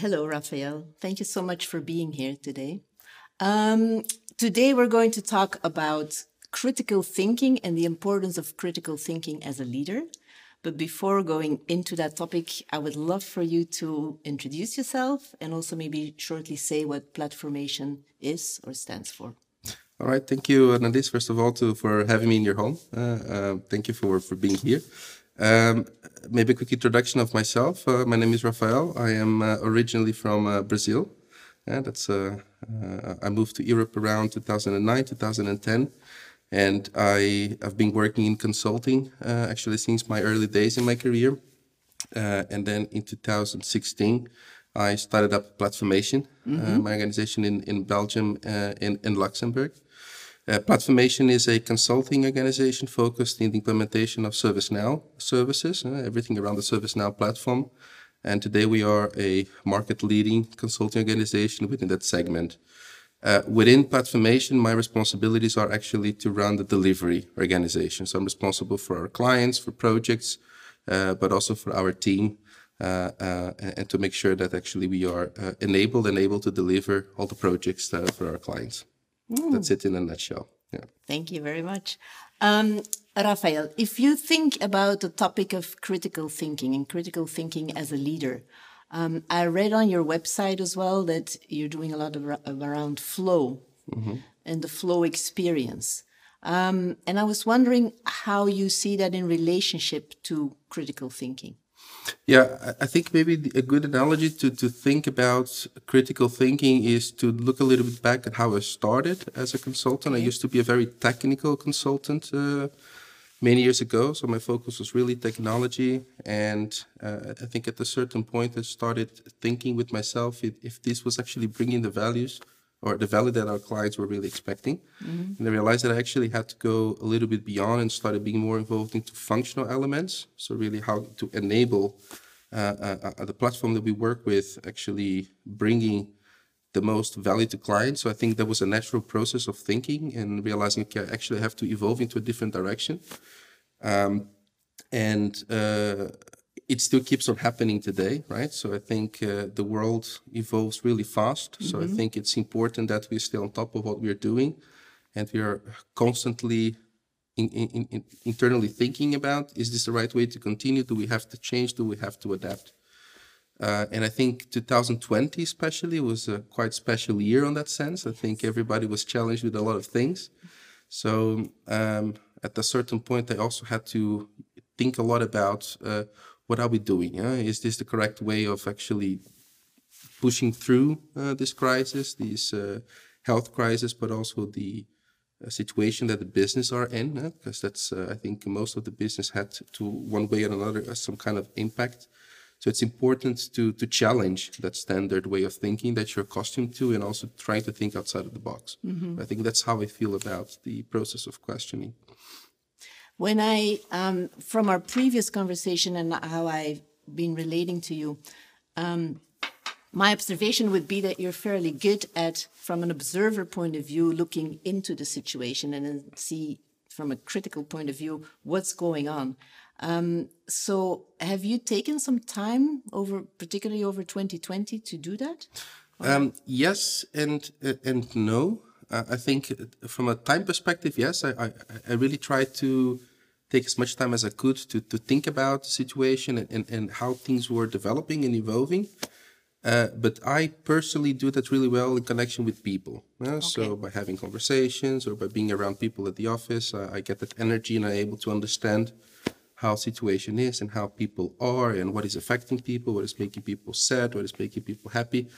Hello, Rafael. Thank you so much for being here today. Um, today, we're going to talk about critical thinking and the importance of critical thinking as a leader. But before going into that topic, I would love for you to introduce yourself and also maybe shortly say what Plat4mation is or stands for. All right, thank you, Nadis, first of all, to, for having me in your home. Uh, uh, thank you for, for being here. Um, maybe a quick introduction of myself. Uh, my name is Rafael. I am uh, originally from uh, Brazil. Yeah, that's uh, I moved to Europe around 2009, 2010 and I have been working in consulting uh, actually since my early days in my career. Uh, and then in 2016, I started up Plat4mation, mm -hmm. uh, my organization in, in Belgium and uh, in, Luxembourg. Uh, Plat4mation is a consulting organization focused in the implementation of ServiceNow services, uh, everything around the ServiceNow platform. And today we are a market leading consulting organization within that segment. Uh, within Plat4mation, my responsibilities are actually to run the delivery organization. So I'm responsible for our clients, for projects, uh, but also for our team, uh, uh and to make sure that actually we are uh, enabled and able to deliver all the projects for our clients. Mm. That's it in a nutshell. Yeah. Thank you very much. Um, Rafael, if you think about the topic of critical thinking and critical thinking as a leader, um, I read on your website as well that you're doing a lot of, of around flow mm-hmm. and the flow experience. Um, and I was wondering how you see that in relationship to critical thinking. Yeah, I think maybe a good analogy to, to think about critical thinking is to look a little bit back at how I started as a consultant. I used to be a very technical consultant. Uh, many years ago. So my focus was really technology. And uh, I think at a certain point, I started thinking with myself if, if, this was actually bringing the values or the value that our clients were really expecting. Mm-hmm. And I realized that I actually had to go a little bit beyond and started being more involved into functional elements. So really how to enable uh, uh, uh the platform that we work with actually bringing the most value to clients. So I think that was a natural process of thinking and realizing, okay, I actually have to evolve into a different direction. Um, and uh, it still keeps on happening today, right? So I think uh, the world evolves really fast. Mm-hmm. So I mm-hmm. think it's important that we stay on top of what we're doing and we are constantly in, in, in, internally thinking about is this the right way to continue? Do we have to change? Do we have to adapt? Uh, and I think 2020 especially was a quite special year on that sense. I think everybody was challenged with a lot of things. So um, at a certain point, I also had to think a lot about uh, what are we doing? Yeah? Is this the correct way of actually pushing through uh, this crisis, this uh, health crisis, but also the uh, situation that the business are in? Because that's, uh, I think, most of the business had to one way or another some kind of impact so it's important to to challenge that standard way of thinking that you're accustomed to, and also trying to think outside of the box. Mm-hmm. I think that's how I feel about the process of questioning. When I, um, from our previous conversation and how I've been relating to you, um, my observation would be that you're fairly good at, from an observer point of view, looking into the situation and then see from a critical point of view what's going on. Um, so, have you taken some time over, particularly over 2020, to do that? Um, yes, and uh, and no. Uh, I think uh, from a time perspective, yes. I, I, I really try to take as much time as I could to, to think about the situation and, and, and how things were developing and evolving. Uh, but I personally do that really well in connection with people. Uh, okay. So by having conversations or by being around people at the office, uh, I get that energy and I'm able to understand how situation is and how people are and what is affecting people, what is making people sad, what is making people happy.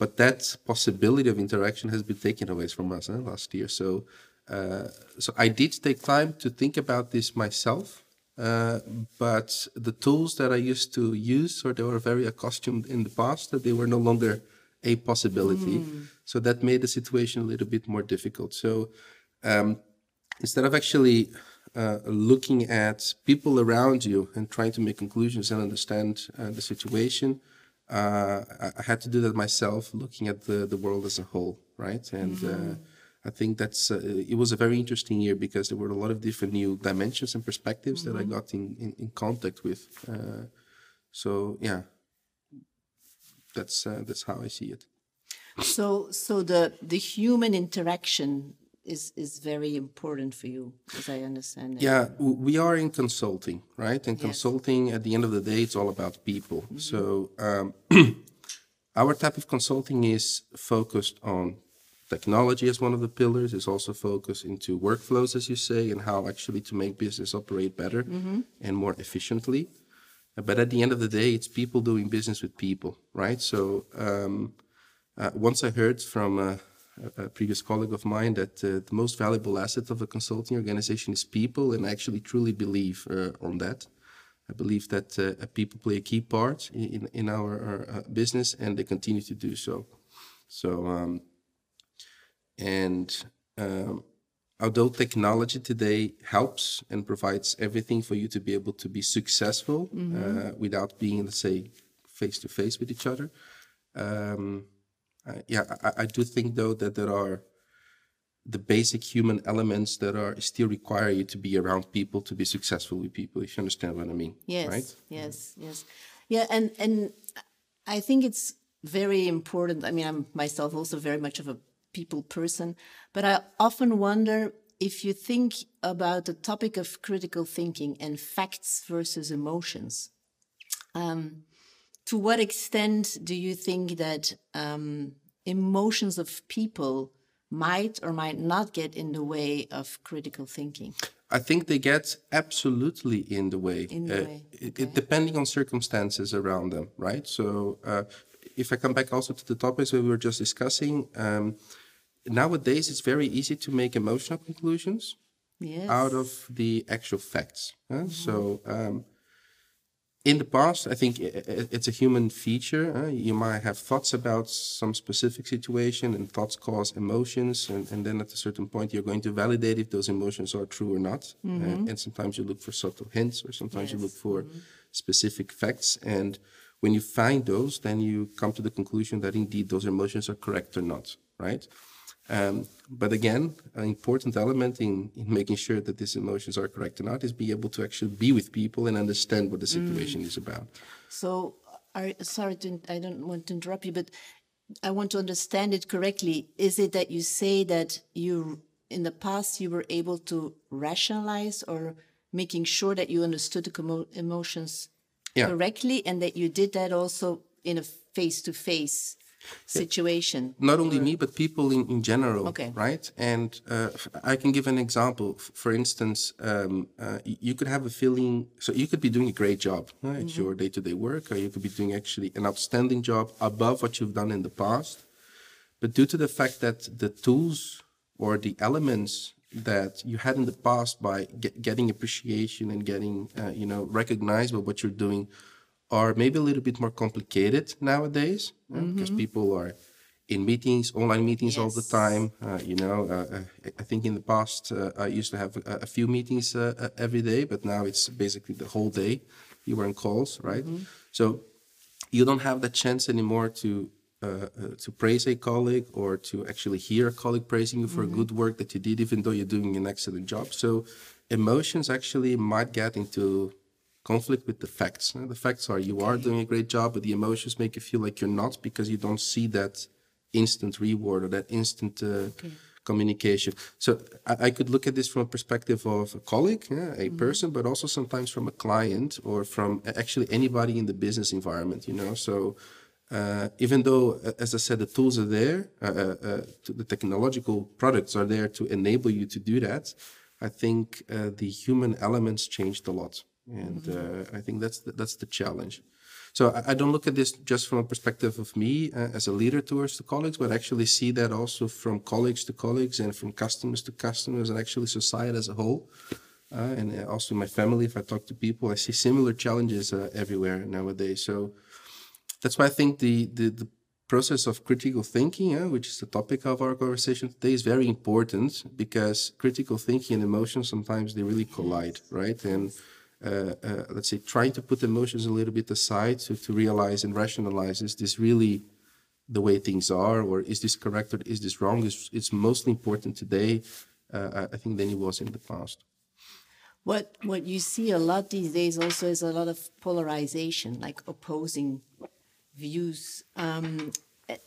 But that possibility of interaction has been taken away from us last year. So, uh, so I did take time to think about this myself. Uh, but the tools that I used to use, or they were very accustomed in the past, that they were no longer a possibility. Mm. So that made the situation a little bit more difficult. So um, instead of actually uh, looking at people around you and trying to make conclusions and understand uh, the situation. Uh, I had to do that myself, looking at the, the world as a whole, right? And uh, mm-hmm. I think that's uh, it was a very interesting year because there were a lot of different new dimensions and perspectives mm-hmm. that I mm-hmm. got in, in, in contact with. so yeah, that's uh, that's how I see it. So, so the the human interaction is is very important for you, as I understand it. Yeah, we are in consulting, right? And yes. consulting, at the end of the day, it's all about people. Mm-hmm. So, um, our type of consulting is focused on technology as one of the pillars. is also focused into workflows, as you say, and how actually to make business operate better mm-hmm. and more efficiently. But at the end of the day, it's people doing business with people, right? So. Um, uh, once I heard from a, a, previous colleague of mine that uh, the most valuable asset of a consulting organization is people, and I actually truly believe uh, on that. I believe that uh, people play a key part in, in our, our uh, business, and they continue to do so. So, um, and um, although technology today helps and provides everything for you to be able to be successful mm-hmm. uh, without being, let's say, face to face with each other, um, uh, yeah, I, I, do think though that there are the basic human elements that are still require you to be around people to be successful with people. If you understand what I mean, yes, right? Yes, yes, yeah, and and I think it's very important. I mean, I'm myself also very much of a people person, but I often wonder if you think about the topic of critical thinking and facts versus emotions. Um, to what extent do you think that um, emotions of people might or might not get in the way of critical thinking? I think they get absolutely in the way, in the uh, way. Okay. It, depending on circumstances around them, right? So, uh, if I come back also to the topics we were just discussing, um, nowadays it's very easy to make emotional conclusions yes. out of the actual facts. Huh? Mm -hmm. So, um, in the past, I think it's a human feature. Uh, you might have thoughts about some specific situation, and thoughts cause emotions, and, and, then at a certain point, you're going to validate if those emotions are true or not. Mm-hmm. Uh, and sometimes you look for subtle hints, or sometimes yes. you look for mm-hmm. specific facts. And when you find those, then you come to the conclusion that indeed those emotions are correct or not, right? Um, but again, an important element in, in making sure that these emotions are correct or not is be able to actually be with people and understand what the situation mm. is about. So, are, sorry, to, I don't want to interrupt you, but I want to understand it correctly. Is it that you say that you, in the past, you were able to rationalize or making sure that you understood the emotions yeah. correctly, and that you did that also in a face to face situation. Not only me, but people in, in general, okay. right? And uh, I can give an example. For instance, um, uh, you could have a feeling, so you could be doing a great job right? mm -hmm. your day to day work, or you could be doing actually an outstanding job above what you've done in the past. But due to the fact that the tools or the elements that you had in the past by get, getting appreciation and getting, uh, you know, recognized by what you're doing are maybe a little bit more complicated nowadays mm-hmm. because people are in meetings, online meetings yes. all the time. Uh, you know, uh, uh, I think in the past uh, I used to have a, a few meetings uh, uh, every day, but now it's basically the whole day. You were in calls, right? Mm-hmm. So you don't have the chance anymore to to praise a colleague or to actually hear a colleague praising you for mm-hmm. good work that you did, even though you're doing an excellent job. So emotions actually might get into conflict with the facts. The facts are you are doing a great job, but the emotions make you feel like you're not because you don't see that instant reward or that instant uh, okay. communication. So I, I, could look at this from a perspective of a colleague, yeah, a mm-hmm. person, but also sometimes from a client or from actually anybody in the business environment. You know, so. Uh, even though, as I said, the tools are there, uh, uh, uh the technological products are there to enable you to do that, I think uh, the human elements changed a lot and mm-hmm. uh, I think that's the, that's the challenge. So I, I, don't look at this just from a perspective of me uh, as a leader towards the colleagues, but actually see that also from colleagues to colleagues and from customers to customers, and actually society as a whole. Uh, and also my family, if I talk to people, I see similar challenges uh, everywhere nowadays. So that's why I think the the, the process of critical thinking, uh, which is the topic of our conversation today, is very important because critical thinking and emotions sometimes they really collide, right? And uh, uh, let's say, trying to put emotions a little bit aside to, to realize and rationalize is this really the way things are, or is this correct or is this wrong? It's, it's mostly important today, uh, I think, than it was in the past. What what you see a lot these days also is a lot of polarization, like opposing views um,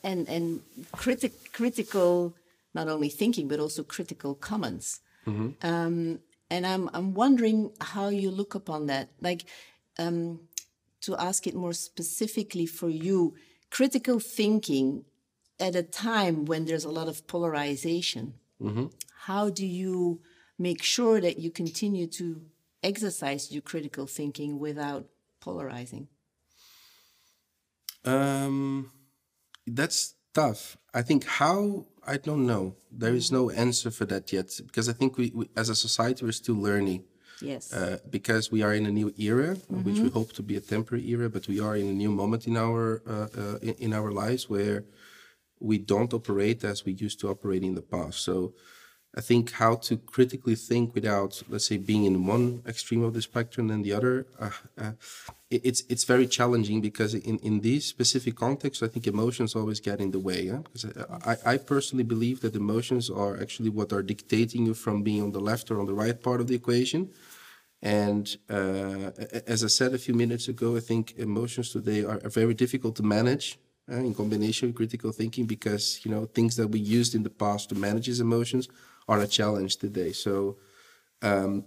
and and critic, critical not only thinking but also critical comments. Mm-hmm. Um, and I'm I'm wondering how you look upon that, like um, to ask it more specifically for you, critical thinking at a time when there's a lot of polarization. Mm-hmm. How do you make sure that you continue to exercise your critical thinking without polarizing? Um, that's tough. I think how I don't know. There is no answer for that yet because I think we, we as a society we're still learning. Yes. Uh, because we are in a new era, mm-hmm. which we hope to be a temporary era, but we are in a new moment in our uh, uh, in, in our lives where we don't operate as we used to operate in the past. So I think how to critically think without, let's say, being in one extreme of the spectrum and the other, uh, uh, it's it's very challenging because in, in these specific contexts, I think emotions always get in the way. Yeah? Because I, I personally believe that emotions are actually what are dictating you from being on the left or on the right part of the equation. And uh, as I said a few minutes ago, I think emotions today are, are very difficult to manage uh, in combination with critical thinking because you know things that we used in the past to manage these emotions are a challenge today. So um,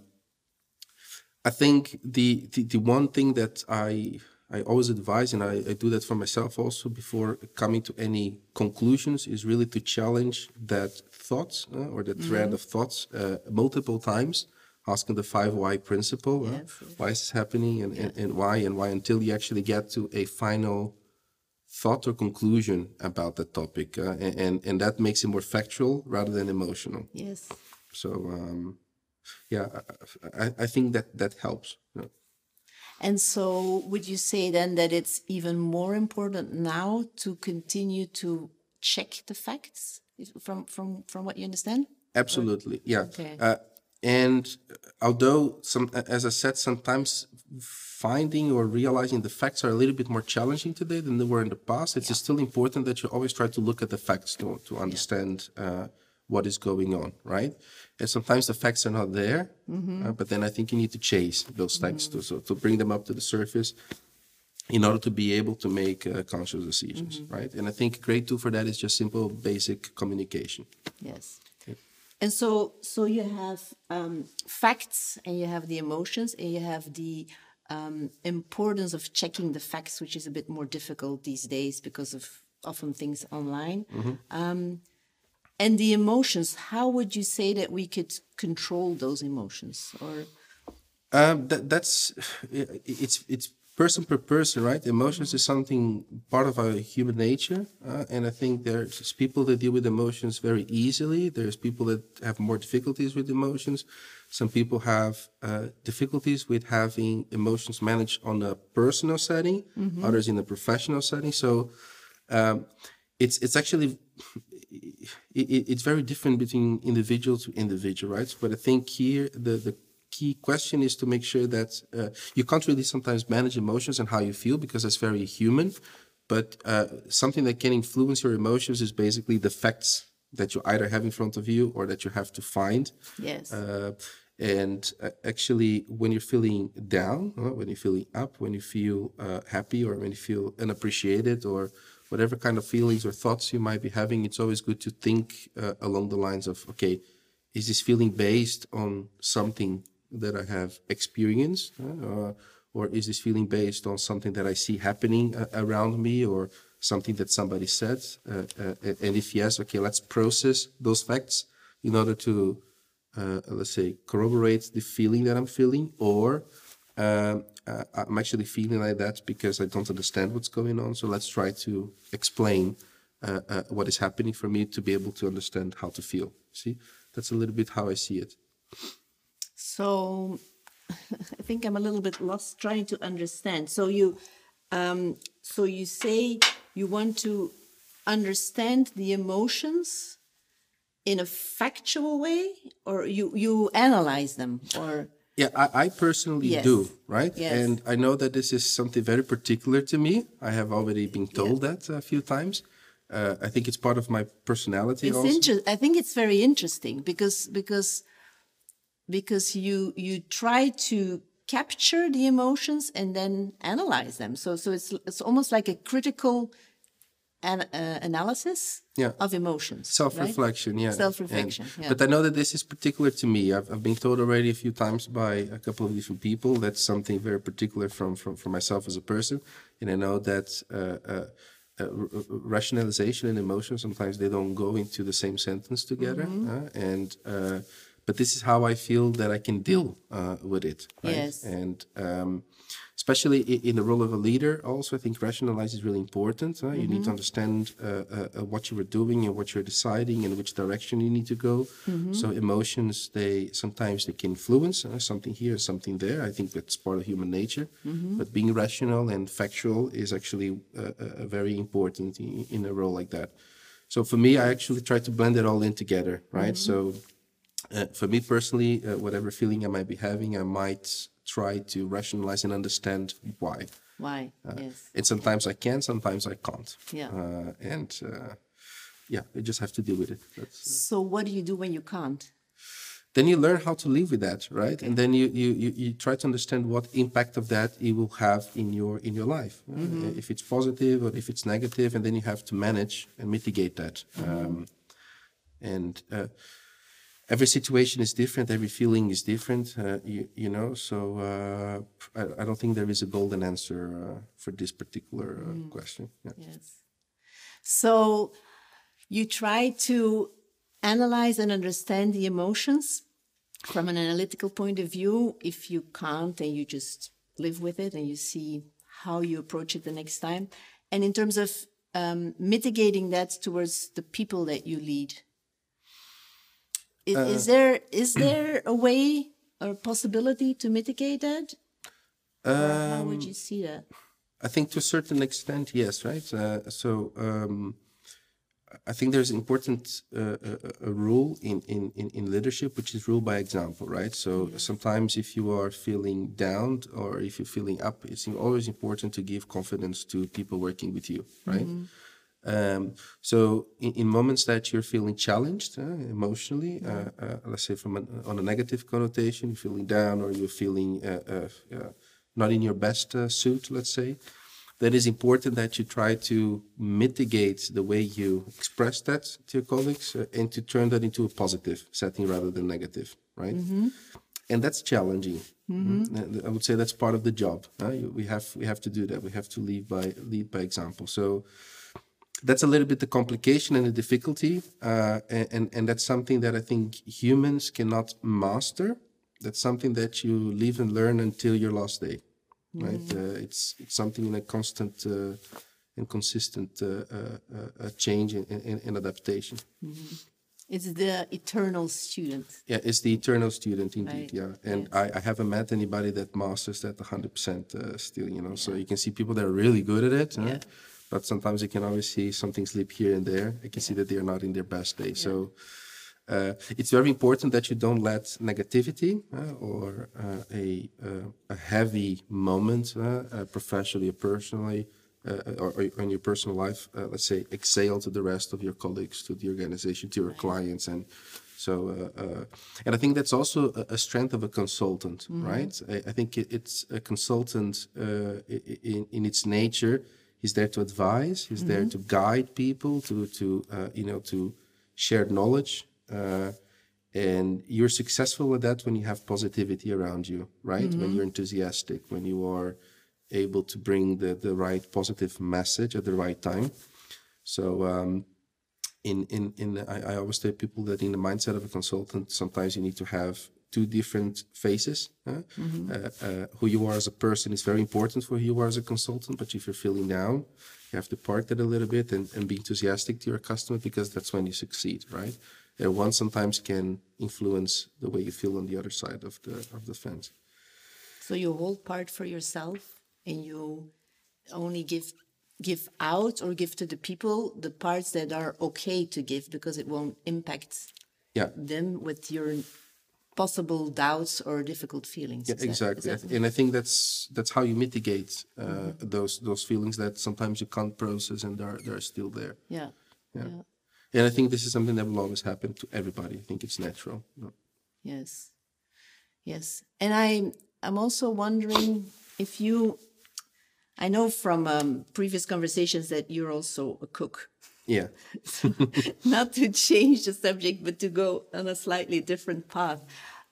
I think the, the, the one thing that I I always advise, and I, I do that for myself also before coming to any conclusions, is really to challenge that thoughts uh, or the mm-hmm. of thoughts uh, multiple times, asking the five why principle. Yes, uh, yes. Why is this happening and, and, and why and why until you actually get to a final thought or conclusion about the topic, uh, and and that makes it more factual rather than emotional. Yes. So um, yeah, I, I think that that helps. Yeah. And so, would you say then that it's even more important now to continue to check the facts from from from what you understand? Absolutely, yeah. Okay. Uh, and although some, as I said, sometimes finding or realizing the facts are a little bit more challenging today than they were in the past, it's yeah. still important that you always try to look at the facts to, to understand uh, what is going on, right? And sometimes the facts are not there, mm-hmm. uh, but then I think you need to chase those facts mm-hmm. to, so, to bring them up to the surface in order to be able to make uh, conscious decisions, mm-hmm. right? And I think a great tool for that is just simple, basic communication. Yes. And so, so you have um, facts, and you have the emotions, and you have the um, importance of checking the facts, which is a bit more difficult these days because of often things online. Mm-hmm. Um, and the emotions, how would you say that we could control those emotions, or? Um, that, that's it's it's person per person, right? Emotions is something part of our human nature, uh, and I think there's people that deal with emotions very easily. There's people that have more difficulties with emotions. Some people have uh, difficulties with having emotions managed on a personal setting, mm-hmm. others in a professional setting. So um, it's it's actually it, it's very different between individual to individual, right? But I think here the the key question is to make sure that uh, you can't really sometimes manage emotions and how you feel because that's very human. But uh, something that can influence your emotions is basically the facts that you either have in front of you or that you have to find. Yes. Uh, and uh, actually, when you're feeling down, uh, when you're feeling up, when you feel uh, happy, or when you feel unappreciated, or whatever kind of feelings or thoughts you might be having, it's always good to think along the lines of, okay, is this feeling based on something that I have experienced? Uh, or is this feeling based on something that I see happening uh, around me or something that somebody said? Uh, uh and if yes, okay, let's process those facts in order to, uh, let's say, corroborate the feeling that I'm feeling, or um, I'm actually feeling like that because I don't understand what's going on. So let's try to explain what is happening for me to be able to understand how to feel. See, that's a little bit how I see it. So I think I'm a little bit lost trying to understand. So you, um, so you say you want to understand the emotions in a factual way, or you you analyze them, or yeah, I, I personally yes. do, right? Yes. And I know that this is something very particular to me. I have already been told yeah. that a few times. Uh, I think it's part of my personality. It's also. I think it's very interesting because because because you you try to capture the emotions and then analyze them. So, so it's it's almost like a critical an, uh, analysis Yeah. of emotions. Self-reflection, yeah. Self-reflection, yeah. But I know that this is particular to me. I've, I've been told already a few times by a couple of different people that's something very particular from from, from myself as a person, and I know that uh, uh, uh, rationalization and emotion sometimes they don't go into the same sentence together, Mm-hmm. uh, and. But this is how I feel that I can deal uh, with it. Right? Yes. And um, especially in the role of a leader, also I think rationalize is really important. huh? You need to understand uh, uh, uh, what you are doing and what you're deciding and which direction you need to go. So emotions, they sometimes they can influence uh, something here, something there. I think that's part of human nature. But being rational and factual is actually uh, uh, very important in, in a role like that. So for me, I actually try to blend it all in together, right? So uh, for me personally, uh, whatever feeling I might be having, I might try to rationalize and understand why. Why? yes. And sometimes I can, sometimes I can't. Yeah. Uh, and uh, yeah, I just have to deal with it. That's, So what do you do when you can't? then you learn how to live with that, right? And then you, you, you, you try to understand what impact of that it will have in your in your life. Uh, if it's positive or if it's negative, and then you have to manage and mitigate that. Um, and uh, every situation is different every feeling is different uh, you, you know so uh, I, I don't think there is a golden answer uh, for this particular uh, question yeah. Yes. So you try to analyze and understand the emotions from an analytical point of view. If you can't, and you just live with it and you see how you approach it the next time. And in terms of um, mitigating that towards the people that you lead, is, is there is there a way or possibility to mitigate that? Or how would you see that? I think to a certain extent, yes, right. Uh, so um, I think there's important uh, a, a rule in, in, in, in leadership, which is rule by example, right? So sometimes if you are feeling down or if you're feeling up, it's always important to give confidence to people working with you, right? Um, so in, in moments that you're feeling challenged uh, emotionally, uh, uh, let's say from an, on a negative connotation, feeling down or you're feeling uh, uh, uh, not in your best uh, suit, let's say, then it's important that you try to mitigate the way you express that to your colleagues uh, and to turn that into a positive setting rather than negative, right? And that's challenging. Mm, I would say that's part of the job. uh, you- We have we have to do that. We have to lead by lead by example. So that's a little bit the complication and the difficulty, uh, and, and and that's something that I think humans cannot master. That's something that you live and learn until your last day, right? Uh, it's it's something in a constant uh, and consistent uh, uh, uh, change and, and, and adaptation. It's the eternal student. Yeah, it's the eternal student indeed. Right. Yeah, and I, I haven't met anybody that masters that 100% uh, still. You know, so you can see people that are really good at it. huh? Yeah. But sometimes you can always see something slip here and there. You can see that they are not in their best day. So uh, it's very important that you don't let negativity uh, or uh, a uh, a heavy moment, uh, uh, professionally or personally, uh, or, or in your personal life, uh, let's say, exhale to the rest of your colleagues, to the organization, to your clients, and so. Uh, uh, and I think that's also a, a strength of a consultant, right? I, I think it, it's a consultant uh, in in its nature. He's there to advise. He's there to guide people to to uh, you know to share knowledge. Uh, and you're successful with that when you have positivity around you, right? When you're enthusiastic, when you are able to bring the, the right positive message at the right time. So, um, in in in I, I always tell people that in the mindset of a consultant, sometimes you need to have two different faces. huh? Uh, uh, who you are as a person is very important for who you are as a consultant. But if you're feeling down, you have to park that a little bit and, and be enthusiastic to your customer because that's when you succeed, right? And one sometimes can influence the way you feel on the other side of the of the fence. So you hold part for yourself and you only give give out or give to the people the parts that are okay to give because it won't impact Yeah, them with your possible doubts or difficult feelings. Yeah, Is exactly. that- and I think that's that's how you mitigate uh, those those feelings that sometimes you can't process and they're they're still there. yeah. Yeah. yeah. And I think this is something that will always happen to everybody. I think it's natural. No. Yes. Yes. And I I'm also wondering if you, I know from um, previous conversations that you're also a cook. Yeah. Not to change the subject, but to go on a slightly different path.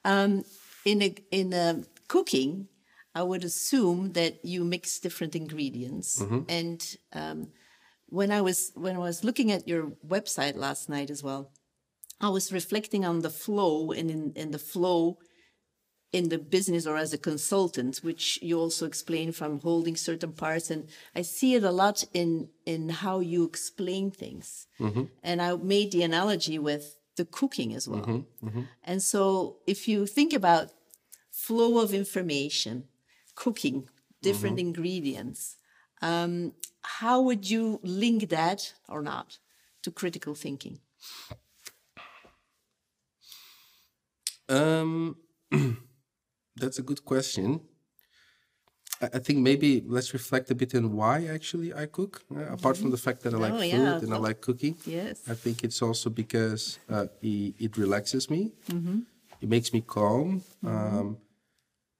Um, in a, in a cooking, I would assume that you mix different ingredients. Mm-hmm. And um, when I was when I was looking at your website last night as well, I was reflecting on the flow and in, in the flow in the business or as a consultant, which you also explain from holding certain parts. And I see it a lot in, in how you explain things. Mm-hmm. And I made the analogy with the cooking as well. Mm-hmm. Mm-hmm. And so if you think about flow of information, cooking, different mm-hmm. ingredients, um, how would you link that or not to critical thinking? Um, that's a good question. I think maybe let's reflect a bit on why actually I cook. Uh, mm-hmm. Apart from the fact that I like oh, food yeah. and I like cooking, yes, I think it's also because uh, it, it, relaxes me. Mm-hmm. It makes me calm, mm-hmm. um,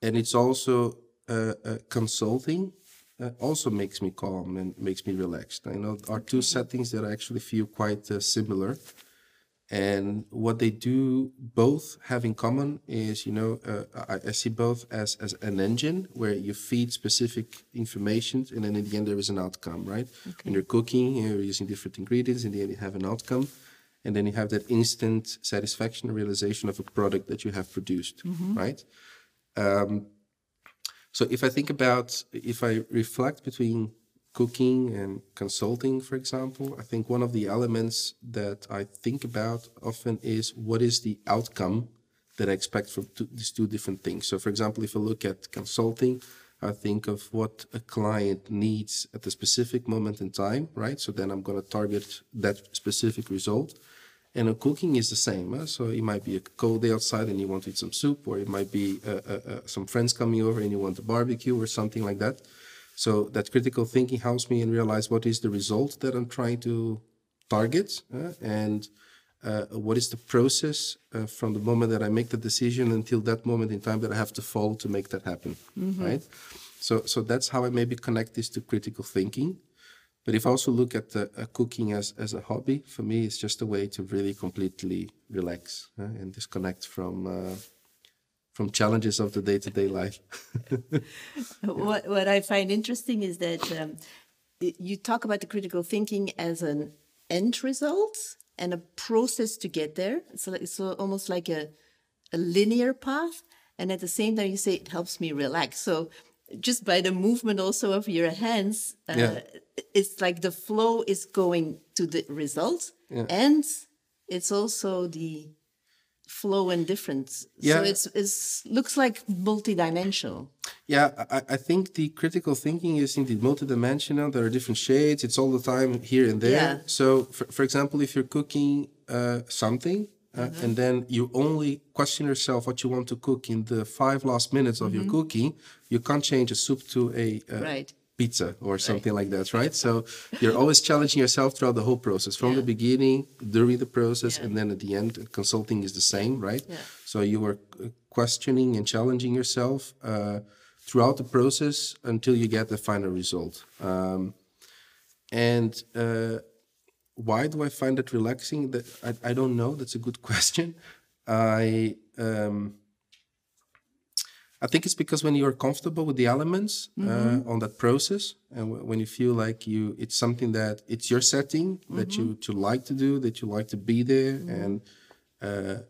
and it's also uh, uh consulting. Uh, also makes me calm and makes me relaxed. I know are two settings that I actually feel quite uh, similar. And what they do both have in common is, you know, uh, I, I, see both as, as an engine where you feed specific information and then in the end there is an outcome, right? Okay. When you're cooking, you're using different ingredients, in the end you have an outcome. And then you have that instant satisfaction realization of a product that you have produced, mm-hmm. right? Um, so if I think about, if I reflect between cooking and consulting, for example, I think one of the elements that I think about often is what is the outcome that I expect from two, these two different things. So, for example, if I look at consulting, I think of what a client needs at a specific moment in time, right? So then I'm going to target that specific result. And a cooking is the same. Huh? So it might be a cold day outside and you want to eat some soup, or it might be uh, uh, uh, some friends coming over and you want a barbecue or something like that. So that critical thinking helps me and realize what is the result that I'm trying to target uh, and uh, what is the process uh, from the moment that I make the decision until that moment in time that I have to follow to make that happen, mm-hmm. right? So, so that's how I maybe connect this to critical thinking. But if I also look at uh, cooking as, as a hobby, for me, it's just a way to really completely relax uh, and disconnect from uh, from challenges of the day-to-day life. what what I find interesting is that um, you talk about the critical thinking as an end result and a process to get there. So it's almost like a a linear path, and at the same time you say it helps me relax. So just by the movement also of your hands, uh, yeah. it's like the flow is going to the result, yeah. and it's also the flow and difference. Yeah. So it's, it's looks like multidimensional. Yeah, I, I think the critical thinking is indeed multidimensional. There are different shades. It's all the time here and there. Yeah. So, for, for example, if you're cooking uh, something uh, mm-hmm. and then you only question yourself what you want to cook in the five last minutes of mm-hmm. your cooking, you can't change a soup to a uh, right pizza or something right. like that, right? So you're always challenging yourself throughout the whole process, from yeah. the beginning, during the process, yeah. and then at the end. Consulting is the same, right? Yeah. So you are uh, questioning and challenging yourself uh, throughout the process until you get the final result. Um, and uh, why do I find that relaxing? That I, I don't know. That's a good question. I um, I think it's because when you're comfortable with the elements uh, mm-hmm. uh, on that process, and w- when you feel like you, it's something that it's your setting mm-hmm. that you to like to do, that you like to be there, mm-hmm. and uh,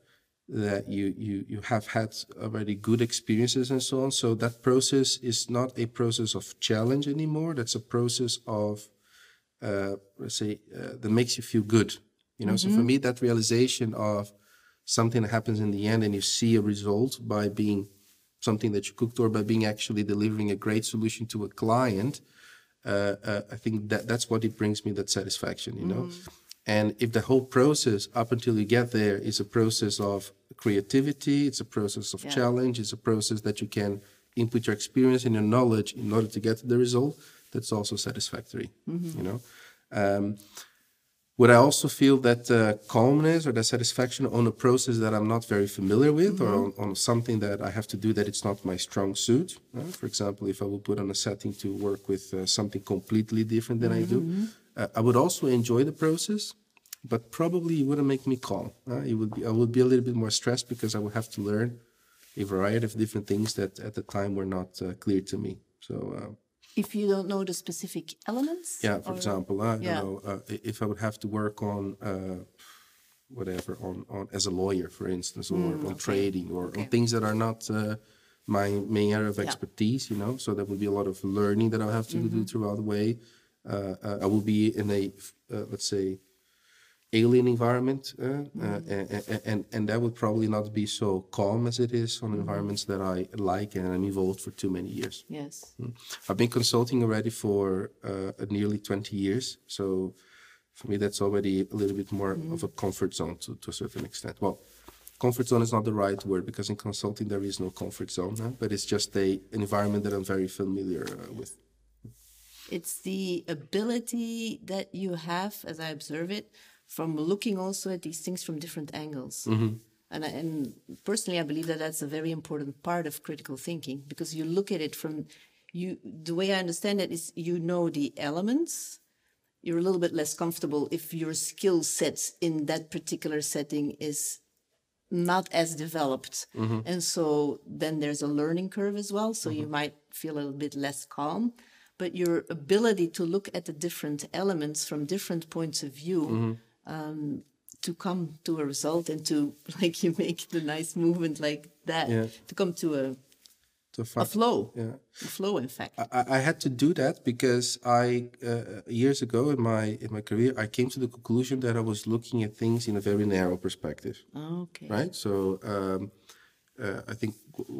that you you you have had already good experiences and so on. So that process is not a process of challenge anymore. That's a process of uh, let's say uh, that makes you feel good. You know. So for mm-hmm. me, that realization of something that happens in the end, and you see a result by being something that you cooked or by being actually delivering a great solution to a client, uh, uh, I think that that's what it brings me that satisfaction, you know. Mm. And if the whole process up until you get there is a process of creativity, it's a process of yeah. challenge, it's a process that you can input your experience and your knowledge in order to get the result, that's also satisfactory, mm-hmm. you know. Um, would I also feel that uh, calmness or that satisfaction on a process that I'm not very familiar with or on, on something that I have to do that it's not my strong suit? Uh, for example, if I would put on a setting to work with uh, something completely different than I do, uh, I would also enjoy the process, but probably it wouldn't make me calm. Uh, it would be, I would be a little bit more stressed because I would have to learn a variety of different things that at the time were not uh, clear to me. So uh, If you don't know the specific elements? yeah, for or- example, uh, yeah. you know, uh, if I would have to work on uh, whatever on, on as a lawyer, for instance, or Mm, on trading, or on things that are not uh, my main area of expertise, you know, so there would be a lot of learning that I'll have to Mm-hmm. do throughout the way. Uh, uh, I will be in a, uh, let's say, alien environment, uh, Mm-hmm. uh, and, and and that would probably not be so calm as it is Mm-hmm. on environments that I like and I'm involved for too many years. Yes. I've been consulting already for uh, nearly 20 years. So for me, that's already a little bit more of a comfort zone to, to a certain extent. Well, comfort zone is not the right word because in consulting there is no comfort zone, huh? but it's just a, an environment that I'm very familiar uh, with. It's the ability that you have, as I observe it, from looking also at these things from different angles. Mm-hmm. And, I, and personally, I believe that that's a very important part of critical thinking because you look at it from you. The way I understand it is, you know the elements. You're a little bit less comfortable if your skill sets in that particular setting is not as developed. Mm-hmm. And so then there's a learning curve as well. So you mm-hmm. might feel a little bit less calm. But your ability to look at the different elements from different points of view um, to come to a result and to, like you make the nice movement like that, Yeah. to come to a, So a far, flow. yeah. A flow, in fact. I, I had to do that because I uh, years ago in my in my career I came to the conclusion that I was looking at things in a very narrow perspective. okay. right? So um, uh, I think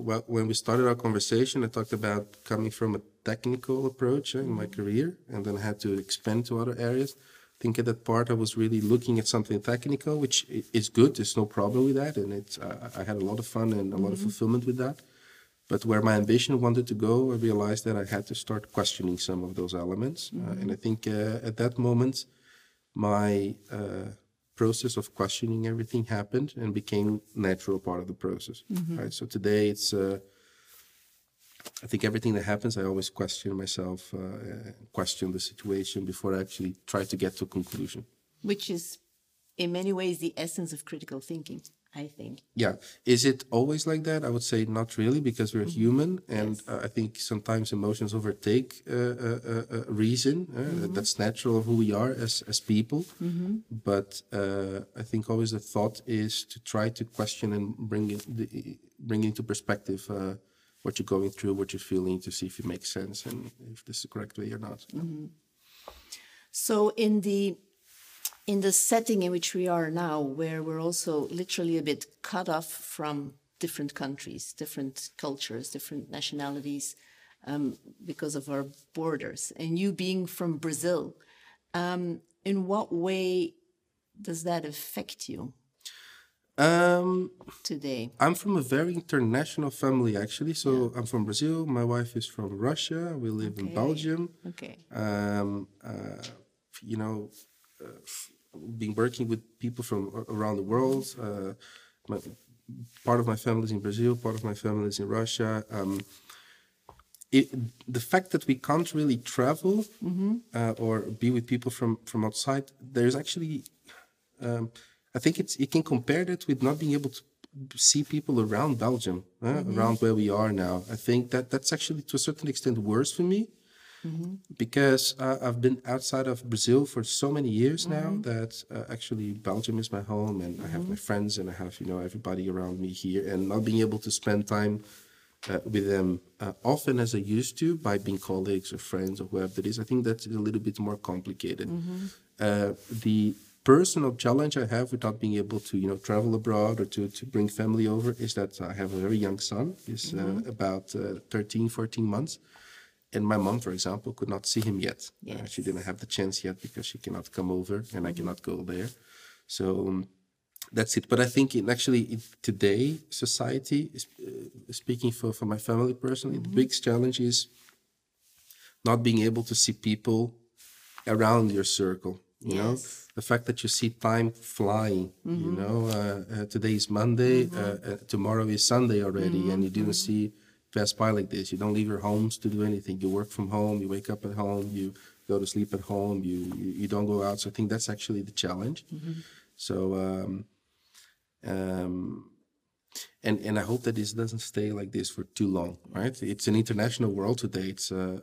well, when we started our conversation, I talked about coming from a technical approach uh, in my career, and then I had to expand to other areas. I think at that part, I was really looking at something technical, which is good. There's no problem with that, and it's I, I had a lot of fun and a lot of fulfillment with that. But where my ambition wanted to go, I realized that I had to start questioning some of those elements, uh, and I think uh, at that moment, my uh, process of questioning everything happened and became natural part of the process. Right. So today it's. I think everything that happens, I always question myself, uh, question the situation before I actually try to get to a conclusion. Which is, in many ways, the essence of critical thinking, I think. Yeah. Is it always like that? I would say not really because we're human. And uh, I think sometimes emotions overtake uh, uh, uh, uh, reason. Uh, That's natural of who we are as, as people. But uh, I think always the thought is to try to question and bring it, the, bring into perspective uh, what you're going through, what you're feeling, to see if it makes sense and if this is the correct way or not. So in the in the setting in which we are now, where we're also literally a bit cut off from different countries, different cultures, different nationalities, um, because of our borders, and you being from Brazil, um, in what way does that affect you Um, today? I'm from a very international family, actually. So I'm from Brazil. My wife is from Russia. We live in Belgium. Okay. Um, uh, you know, uh, been working with people from around the world. Uh, my, part of my family is in Brazil. Part of my family is in Russia. Um, it, the fact that we can't really travel uh, or be with people from from outside, there's actually um, I think it's you can compare that with not being able to see people around Belgium, uh, around where we are now. I think that that's actually to a certain extent worse for me because uh, I've been outside of Brazil for so many years now that uh, actually Belgium is my home and I have my friends and I have you know everybody around me here and not being able to spend time uh, with them uh, often as I used to by being colleagues or friends or whoever it is. I think that's a little bit more complicated. Uh, the personal challenge I have without being able to you know travel abroad or to, to bring family over is that I have a very young son. He's uh, about uh, 13, 14 months. And my mom, for example, could not see him yet. Uh, she didn't have the chance yet because she cannot come over and I cannot go there. So um, that's it. But I think in actually in today society, is, uh, speaking for, for my family personally, the biggest challenge is not being able to see people around your circle. You yes. know, the fact that you see time flying. Mm-hmm. You know, uh, uh, today is Monday, mm-hmm. Uh, uh, tomorrow is Sunday already, mm-hmm. and you didn't mm-hmm. see pass by like this. You don't leave your homes to do anything. You work from home. You wake up at home. You go to sleep at home. You you, you don't go out. So I think that's actually the challenge. Mm-hmm. So. Um, um, and and I hope that this doesn't stay like this for too long, right? It's an international world today. It's uh,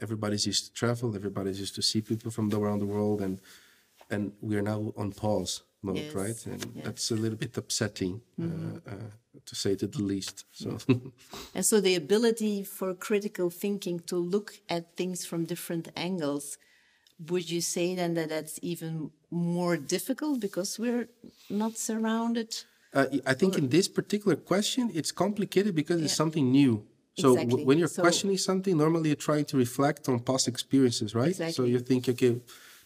everybody's used to travel, everybody's used to see people from around the world, and and we are now on pause mode, yes. right? And yes. that's a little bit upsetting, uh, mm-hmm. uh, uh, to say to the least. So, and so the ability for critical thinking to look at things from different angles. Would you say then that that's even more difficult because we're not surrounded uh, I think in this particular question, it's complicated because yeah. it's something new. So exactly. when you're so, questioning something, normally you're trying to reflect on past experiences, right? Exactly. So you think, okay,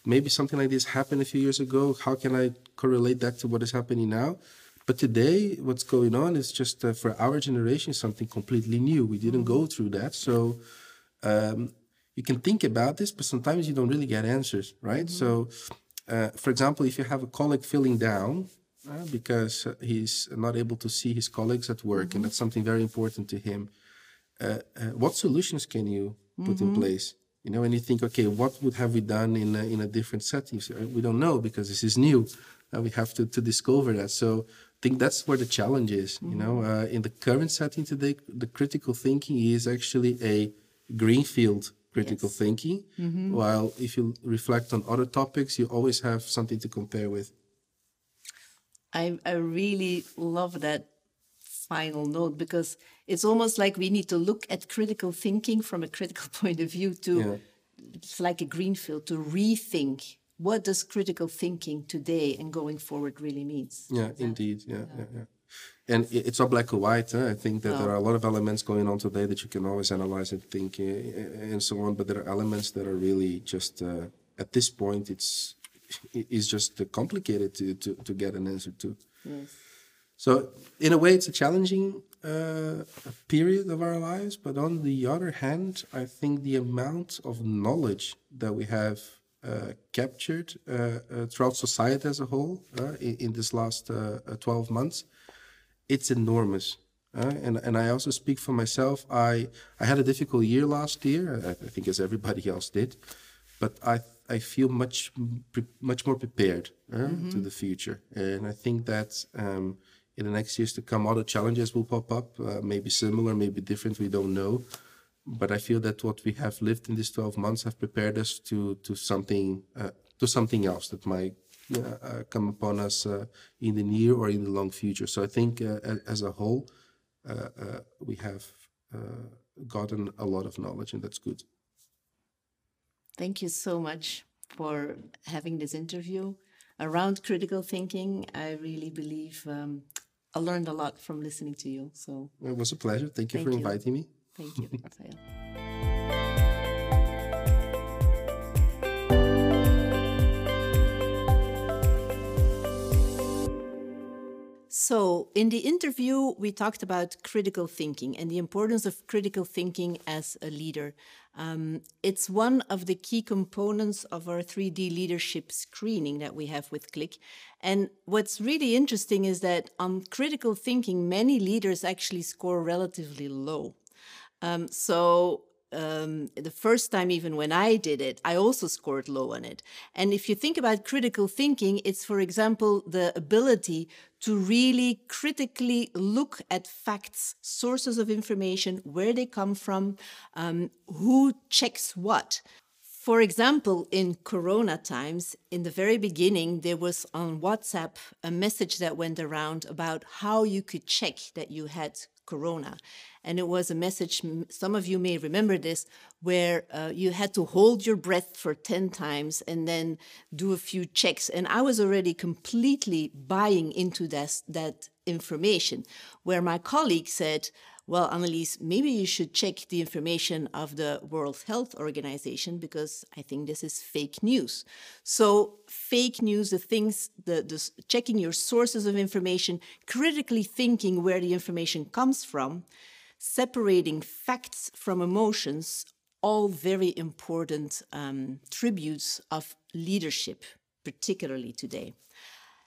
maybe something like this happened a few years ago. How can I correlate that to what is happening now? But today, what's going on is just uh, for our generation something completely new. We didn't mm-hmm. go through that, so um, you can think about this, but sometimes you don't really get answers, right? Mm-hmm. So, uh, for example, if you have a colleague feeling down, uh, because he's not able to see his colleagues at work, mm-hmm. and that's something very important to him. Uh, uh, what solutions can you put mm-hmm. in place? You know, and you think, okay, what would have we done in a, in a different setting? So we don't know because this is new. And we have to, to discover that. So I think that's where the challenge is. Mm-hmm. You know, mm-hmm. uh, in the current setting today, the critical thinking is actually a greenfield critical yes. thinking. Mm-hmm. While if you reflect on other topics, you always have something to compare with. I, I really love that final note because it's almost like we need to look at critical thinking from a critical point of view to yeah. it's like a greenfield to rethink what does critical thinking today and going forward really means yeah, yeah. indeed yeah, yeah, yeah and it's not black or white huh? i think that no. there are a lot of elements going on today that you can always analyze and think uh, and so on but there are elements that are really just uh, at this point it's is just complicated to, to, to get an answer to. Yes. So, in a way, it's a challenging uh, period of our lives. But on the other hand, I think the amount of knowledge that we have uh, captured uh, uh throughout society as a whole uh, in, in, this last uh, 12 months, it's enormous. and, and I also speak for myself. I, I had a difficult year last year, I, I think as everybody else did. But I I feel much much more prepared uh, mm-hmm. to the future, and I think that um, in the next years to come, other challenges will pop up. Uh, maybe similar, maybe different. We don't know, but I feel that what we have lived in these twelve months have prepared us to to something uh, to something else that might uh, come upon us uh, in the near or in the long future. So I think uh, as a whole, we have gotten a lot of knowledge, and that's good. Thank you so much for having this interview around critical thinking. I really believe um, I learned a lot from listening to you. So it was a pleasure. Thank you Thank for you. inviting me. Thank you, So, in the interview, we talked about critical thinking and the importance of critical thinking as a leader. Um, it's one of the key components of our 3D leadership screening that we have with Click. And what's really interesting is that on critical thinking, many leaders actually score relatively low. Um, so um, the first time, even when I did it, I also scored low on it. And if you think about critical thinking, it's, for example, the ability to really critically look at facts, sources of information, where they come from, um, who checks what. For example, in Corona times, in the very beginning, there was on WhatsApp a message that went around about how you could check that you had Corona. And it was a message, some of you may remember this, where uh, you had to hold your breath for 10 times and then do a few checks. And I was already completely buying into that, that information, where my colleague said, well, Annelies, maybe you should check the information of the World Health Organization because I think this is fake news. So, fake news, the things, the, the checking your sources of information, critically thinking where the information comes from, separating facts from emotions all very important um, tributes of leadership, particularly today.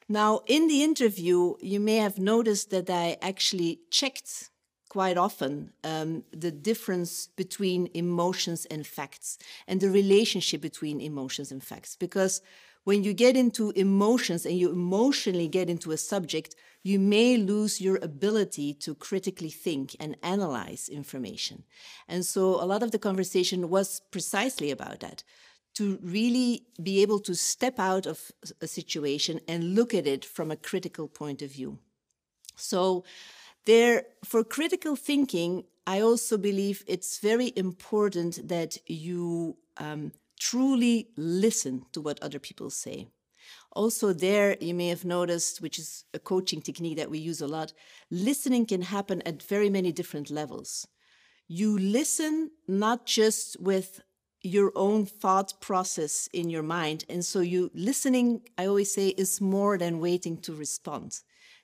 Now, in the interview, you may have noticed that I actually checked quite often um, the difference between emotions and facts and the relationship between emotions and facts. Because when you get into emotions and you emotionally get into a subject, you may lose your ability to critically think and analyze information. And so a lot of the conversation was precisely about that to really be able to step out of a situation and look at it from a critical point of view. So, there, for critical thinking, I also believe it's very important that you um, truly listen to what other people say. Also, there you may have noticed, which is a coaching technique that we use a lot, listening can happen at very many different levels. You listen not just with your own thought process in your mind. And so you listening, I always say, is more than waiting to respond.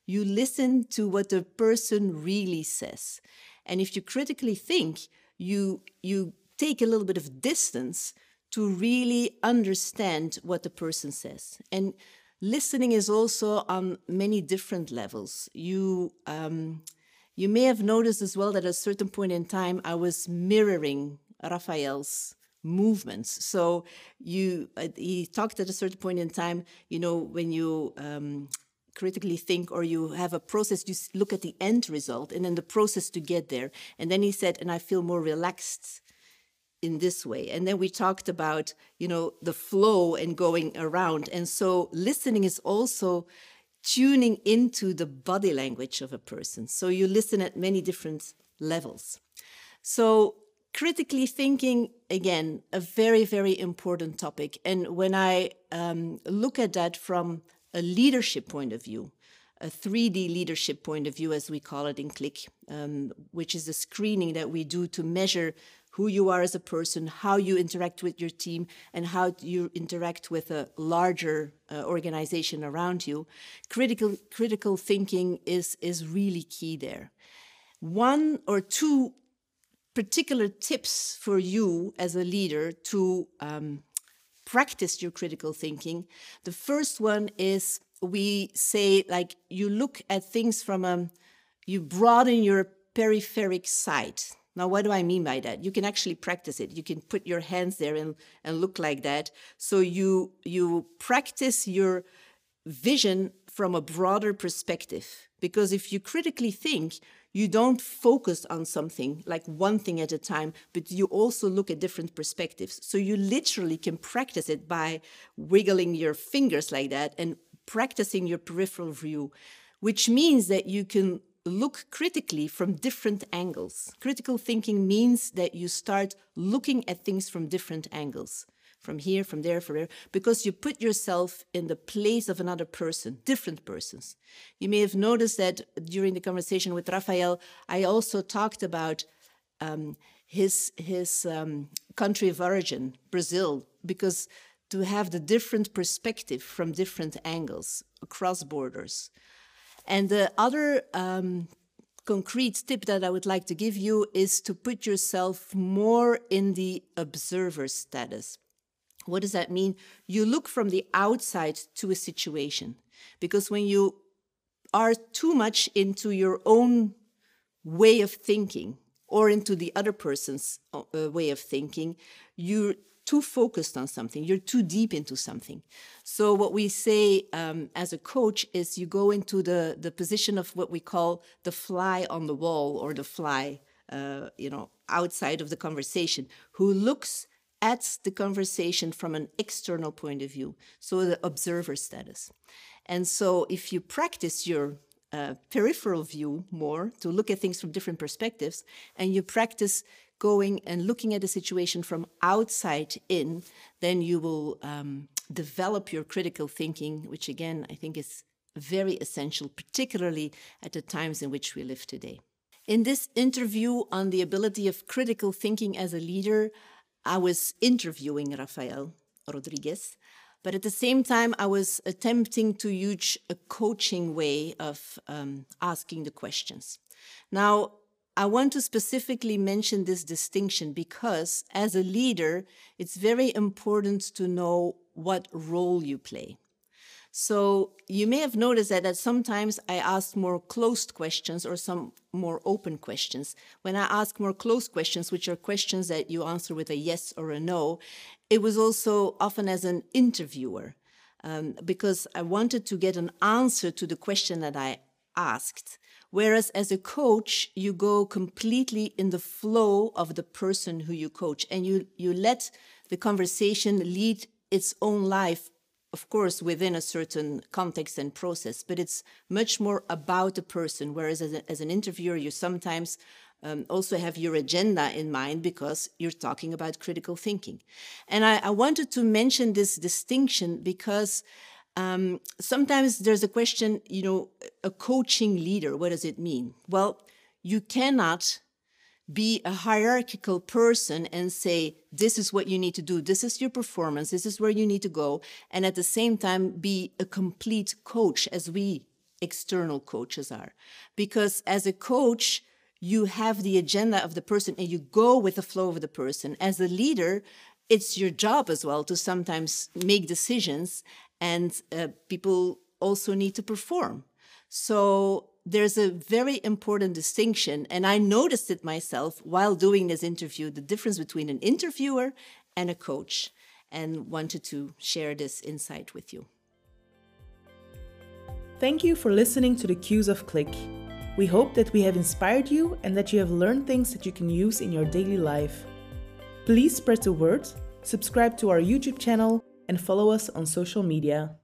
You listen to what the person really says. And if you critically think, you you take a little bit of distance to really understand what the person says. And listening is also on many different levels. You um, you may have noticed as well that at a certain point in time, I was mirroring Rafael's movements. So you, uh, he talked at a certain point in time, you know, when you um, critically think or you have a process, you look at the end result and then the process to get there. And then he said, and I feel more relaxed in this way. And then we talked about, you know, the flow and going around. And so listening is also tuning into the body language of a person. So you listen at many different levels. So critically thinking, again, a very, very important topic. And when I um, look at that from a leadership point of view, a 3D leadership point of view, as we call it in Click, um, which is the screening that we do to measure who you are as a person, how you interact with your team, and how you interact with a larger uh, organization around you. Critical critical thinking is is really key there. One or two particular tips for you as a leader to um, practice your critical thinking. The first one is we say, like, you look at things from a, you broaden your peripheric sight. Now, what do I mean by that? You can actually practice it. You can put your hands there and, and look like that. So you you practice your vision from a broader perspective. Because if you critically think, you don't focus on something like one thing at a time, but you also look at different perspectives. So you literally can practice it by wiggling your fingers like that and practicing your peripheral view, which means that you can look critically from different angles. Critical thinking means that you start looking at things from different angles from here, from there, from there, because you put yourself in the place of another person, different persons. You may have noticed that during the conversation with Rafael, I also talked about um, his his um, country of origin, Brazil, because to have the different perspective from different angles across borders. And the other um, concrete tip that I would like to give you is to put yourself more in the observer status. What does that mean? You look from the outside to a situation because when you are too much into your own way of thinking or into the other person's uh, way of thinking, you're too focused on something, you're too deep into something. So, what we say um, as a coach is you go into the, the position of what we call the fly on the wall or the fly, uh, you know, outside of the conversation, who looks at the conversation from an external point of view, so the observer status. And so if you practice your uh, peripheral view more to look at things from different perspectives, and you practice going and looking at a situation from outside in, then you will um, develop your critical thinking, which again, I think is very essential, particularly at the times in which we live today. In this interview on the ability of critical thinking as a leader, I was interviewing Rafael Rodriguez, but at the same time, I was attempting to use a coaching way of um, asking the questions. Now, I want to specifically mention this distinction because as a leader, it's very important to know what role you play. So you may have noticed that, that sometimes I ask more closed questions or some more open questions. When I ask more closed questions, which are questions that you answer with a yes or a no, it was also often as an interviewer um, because I wanted to get an answer to the question that I asked. Whereas as a coach, you go completely in the flow of the person who you coach and you, you let the conversation lead its own life of course, within a certain context and process, but it's much more about the person. Whereas as, a, as an interviewer, you sometimes um, also have your agenda in mind because you're talking about critical thinking. And I, I wanted to mention this distinction because um, sometimes there's a question, you know, a coaching leader, what does it mean? Well, you cannot be a hierarchical person and say, this is what you need to do, this is your performance, this is where you need to go, and at the same time be a complete coach as we external coaches are. Because as a coach, you have the agenda of the person and you go with the flow of the person. As a leader, it's your job as well to sometimes make decisions, and uh, people also need to perform. So there's a very important distinction, and I noticed it myself while doing this interview the difference between an interviewer and a coach, and wanted to share this insight with you. Thank you for listening to the Cues of Click. We hope that we have inspired you and that you have learned things that you can use in your daily life. Please spread the word, subscribe to our YouTube channel, and follow us on social media.